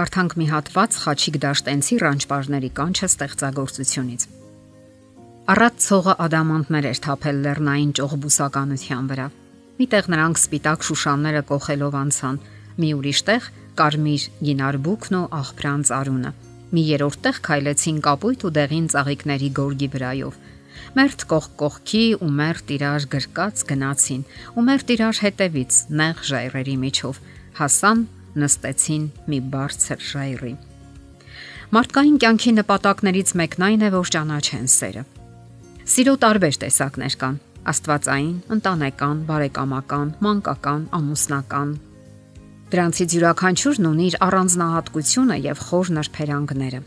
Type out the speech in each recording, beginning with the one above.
Կարդանք մի հատված Խաչիկ Դաշտենցի ռանչպարների կանչը ստեղծագործությունից։ Առատ ցողը ադամանդներ էր թափել լեռնային ճողբուսականության վրա։ Միտեղ նրանք սպիտակ շուշանները կողելով անցան, մի ուրիշ տեղ կարմիր գինարբուկն ու աղբրանց արունը։ Մի երրորդ տեղ քայլեցին կապույտ ու դեղին ծաղիկների գորգի վրայով Մերթ կողք կողքի ու մերթ իրար գրկած գնացին ու մերթ իրար հետևից նեղ ժայռերի միջով հասան նստեցին մի բարձր ժայռի։ Մարդկային կյանքի նպատակներից մեկն այն է, որ ճանաչեն սերը։ Սիրո տարբեր տեսակներ կան՝ աստվածային, ընտանեկան, բարեկամական, մանկական, ամուսնական։ Դրանցից յուրաքանչյուրն ունի իր առանձնահատկությունը եւ խոր նրբերանգները։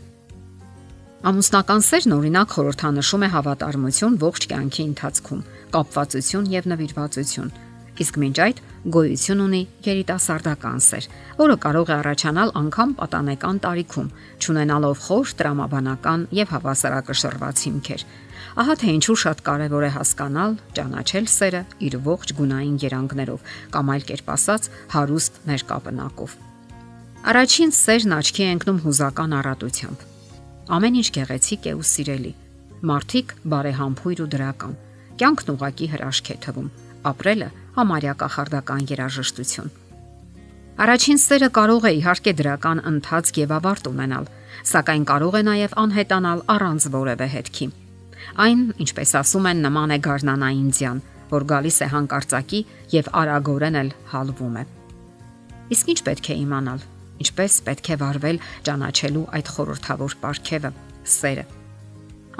Ամուսնական սերն օրինակ խորհրդանշում է հավատարմություն ողջ կյանքի ընթացքում, կապվածություն եւ նվիրվածություն։ Իսկ մինչ այդ գոյություն ունի երիտասարդական սեր, որը կարող է առաջանալ անգամ պատանեկան տարիքում, ճանենալով խոր տրամաբանական եւ հավասարակշռված հիմքեր։ Ահա թե ինչու շատ կարևոր է հասկանալ, ճանաչել սերը իր ողջ գունային երանգներով, կամ այլ կերպ ասած, հարուստ ներկապնակով։ Առաջին սերն աչքի է ընկնում հուզական առատությամբ Ամեն ինչ գեղեցիկ է ու սիրելի։ Մարդիկ բարեհամբույր ու դրական։ Կյանքն ուղակի հրաշք է թվում։ Ապրելը համարյա կախարդական երաժշտություն։ Առաջին սերը կարող է իհարկե դրական ընթացք եւ ավարտ ունենալ, սակայն կարող է նաեւ անհետանալ առանց որևէ հետքի։ Այն, ինչպես ասում են, նման է գարնանային ձյան, որ գալիս է հանկարծակի եւ արագորեն էլ հալվում է։ Իսկ ինչ պետք է իմանալ ինչպես պետք է վարվել ճանաչելու այդ խորթավոր ապարքևը՝ սերը։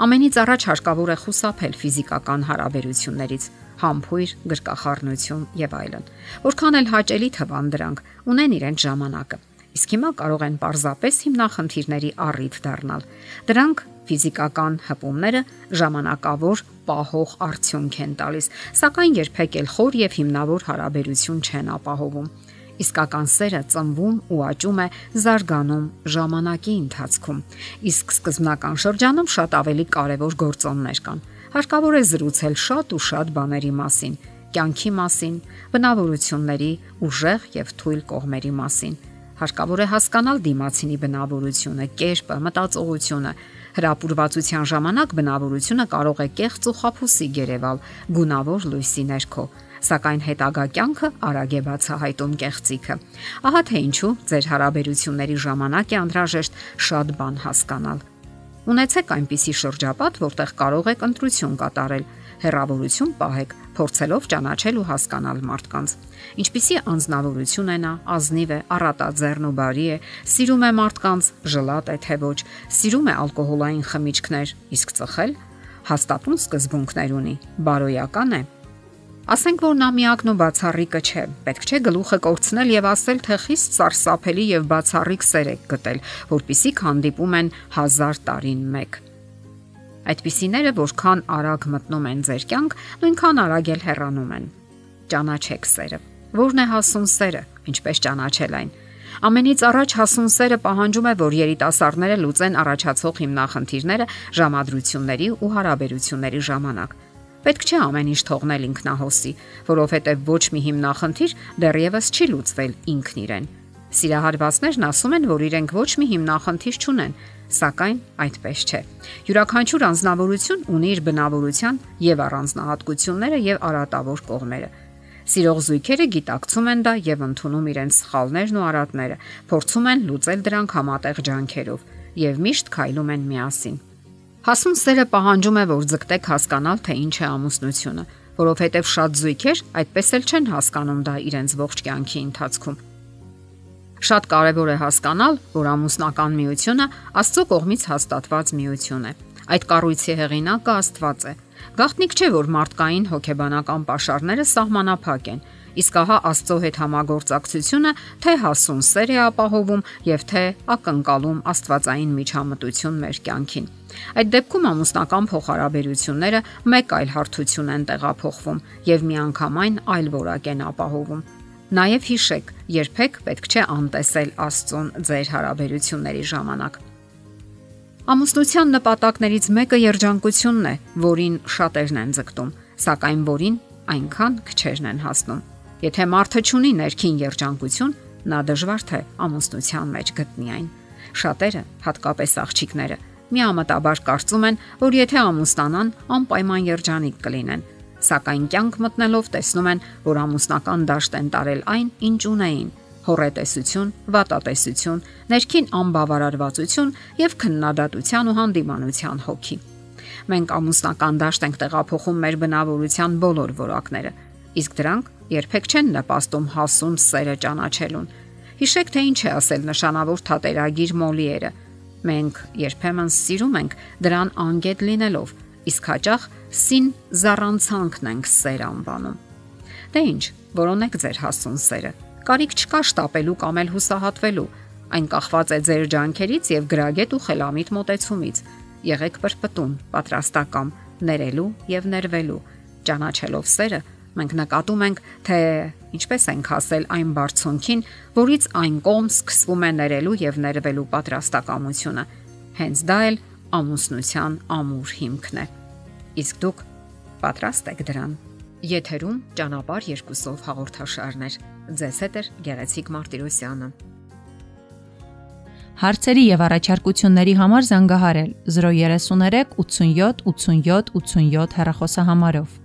Ամենից առաջ հարկավոր է խուսափել ֆիզիկական հարաբերություններից, համբույր, գրկախառնություն եւ այլն։ Որքան էլ հաճելի թվան դրանք, ունեն իրենց ժամանակը։ Իսկ հիմա կարող են parzapes հիմնախնդիրների առիթ դառնալ։ Դրանք ֆիզիկական հպումները ժամանակավոր պահող արդյունք են տալիս, սակայն երբեք էլ խոր եւ հիմնավոր հարաբերություն չեն ապահովում։ Իսկական սերը ծնվում ու աճում է զարգանում ժամանակի ընթացքում։ Իսկ սկզբնական շրջանում շատ ավելի կարևոր գործոններ կան։ Հարկավոր է զրուցել շատ ու շատ բաների մասին, կյանքի մասին, բնավորությունների, ուժեղ եւ թույլ կողմերի մասին։ Հարկավոր է հասկանալ դիմացինի բնավորությունը, կերպը, մտածողությունը։ Հրապուրվածության ժամանակ բնավորությունը կարող է կեղծ ու խափուսի գերեվալ գունավոր լույսի ներքո սակայն հետագա կյանքը արագ է բացահայտում կեղծիքը։ Ահա թե ինչու ձեր հարաբերությունների ժամանակ է անհրաժեշտ շատ բան հասկանալ։ Ունեցեք այնպիսի շրջապատ, որտեղ կարող եք ընտրություն կատարել, հերավորություն պահեք, փորձելով ճանաչել ու հասկանալ մարդկանց։ Ինչպիսի անznավորություն է նա, ազնիվ է, առատաձեռն ու բարի է, սիրում է մարդկանց, ժլատ է թե ոչ, սիրում է ալկոհոլային խմիչքներ, իսկ ծխել հաստատուն սկզբունքներ ունի, բարոյական է, Ասենք որ նա միակն ու բացառիկը չէ։ Պետք չէ գլուխը կորցնել եւ ասել, թե խիստ սարսափելի եւ բացառիկ սեր եք գտել, որpիսի հանդիպում են հազար տարին մեկ։ Այդպիսիները որքան արագ մտնում են ձեր կյանք, նույնքան արագ էլ հեռանում են։ Ճանաչեք սերը։ Որն է հասուն սերը, ինչպես ճանաչել այն։ Ամենից առաջ հասուն սերը պահանջում է, որ երիտասարդները լուծեն առաջացող հիմնախնդիրները ժամադրությունների ու հարաբերությունների ժամանակ Պետք չէ ամեն ինչ թողնել ինքնահոսի, որովհետև ոչ մի հիմնախնդիր դեռևս չի լուծվել ինքն իրեն։ Սիրահարվածներն ասում են, որ իրենք ոչ մի հիմնախնդիր չունեն, սակայն այդպես չէ։ Յուրաքանչյուր անznավորություն ունի իր բնավորության եւ առանձնահատկությունները եւ արատավոր կողմերը։ Սիրող զույգերը գիտակցում են դա եւ ընդունում իրենց սխալներն ու արատները, փորձում են լուծել դրանք համատեղ ջանքերով եւ միշտ քայլում են միասին։ Հասուն սերը պահանջում է, որ ձգտեք հասկանալ, թե ինչ է ամուսնությունը, որովհետև շատ զույգեր այդպես էլ չեն հասկանում դա իրենց ողջ կյանքի ընթացքում։ Շատ կարևոր է հասկանալ, որ ամուսնական միությունը Աստծո կողմից հաստատված միություն է։ Այդ կառույցի հեղինակը Աստված է։ Գաղտնիք չէ, որ մարդկային հոգեբանական pašարները սահմանափակ են, իսկ ահա Աստծո հետ համագործակցությունը թե հասուն սեր է ապահովում եւ թե ակնկալում Աստվածային միջամտություն մեր կյանքին։ Այդ դեպքում ամուսնական փոխհարաբերությունները մեկ այլ հարթություն են տեղափոխվում եւ միանգամայն այլ որակ են ապահովում։ Նաև հիշեք, երբեք պետք չէ անտեսել Աստծուն ձեր հարաբերությունների ժամանակ։ Ամուսնության նպատակներից մեկը երջանկությունն է, որին շատերն են ձգտում, սակայն որին այնքան քչերն են հասնում։ Եթե մարդը ունի ներքին երջանկություն, նա դժվար թե ամուսնության մեջ գտնի այն։ Շատերը, հատկապես աղջիկները, միամտաբար կարծում են, որ եթե ամուսնանան, անպայման երջանիկ կլինեն, սակայն կյանք մտնելով տեսնում են, որ ամուսնական դաշտ են տարել այն, ինչ ունեին՝ հորետեսություն, վատատեսություն, ներքին անբավարարվածություն եւ քննադատության ու հանդիմանության հոգի։ Մենք ամուսնական դաշտ ենք տեղափոխում մեր բնավորության բոլոր որակները, իսկ դրանք երբեք չեն նպաստում հասուն սերը ճանաչելուն։ Հիշեք թե ինչ է ասել նշանավոր թատերագիր Մոլիերը։ Մենք երբեմն սիրում ենք դրան անգետ լինելով, իսկ հաճախ սին զառանցանքն ենք սեր անվանում։ Դե ինչ, որոնեք ձեր հասուն սերը։ Կարիք չկա շտապելու կամ էլ հուսահատվելու։ Այն կախված է ձեր ջանքերից եւ գրագետ ու խելամիտ մտածումից։ Եղեք պրպտուն, պատրաստակամ, ներելու եւ ներվելու։ Ճանաչելով սերը, մենք նկատում ենք, թե ինչպես ենք հասել այն բարձունքին, որից այն կողմ սկսվում է ներելու եւ ներվելու պատրաստակամությունը։ Հենց դա էլ ամուսնության ամուր հիմքն է։ Իսկ դուք պատրաստ եք դրան։ Եթերում ճանապար երկուսով հաղորդաշարներ։ Ձեզ հետ է Գեղեցիկ Մարտիրոսյանը։ Հարցերի եւ առաջարկությունների համար զանգահարել 033 87 87 87 հեռախոսահամարով։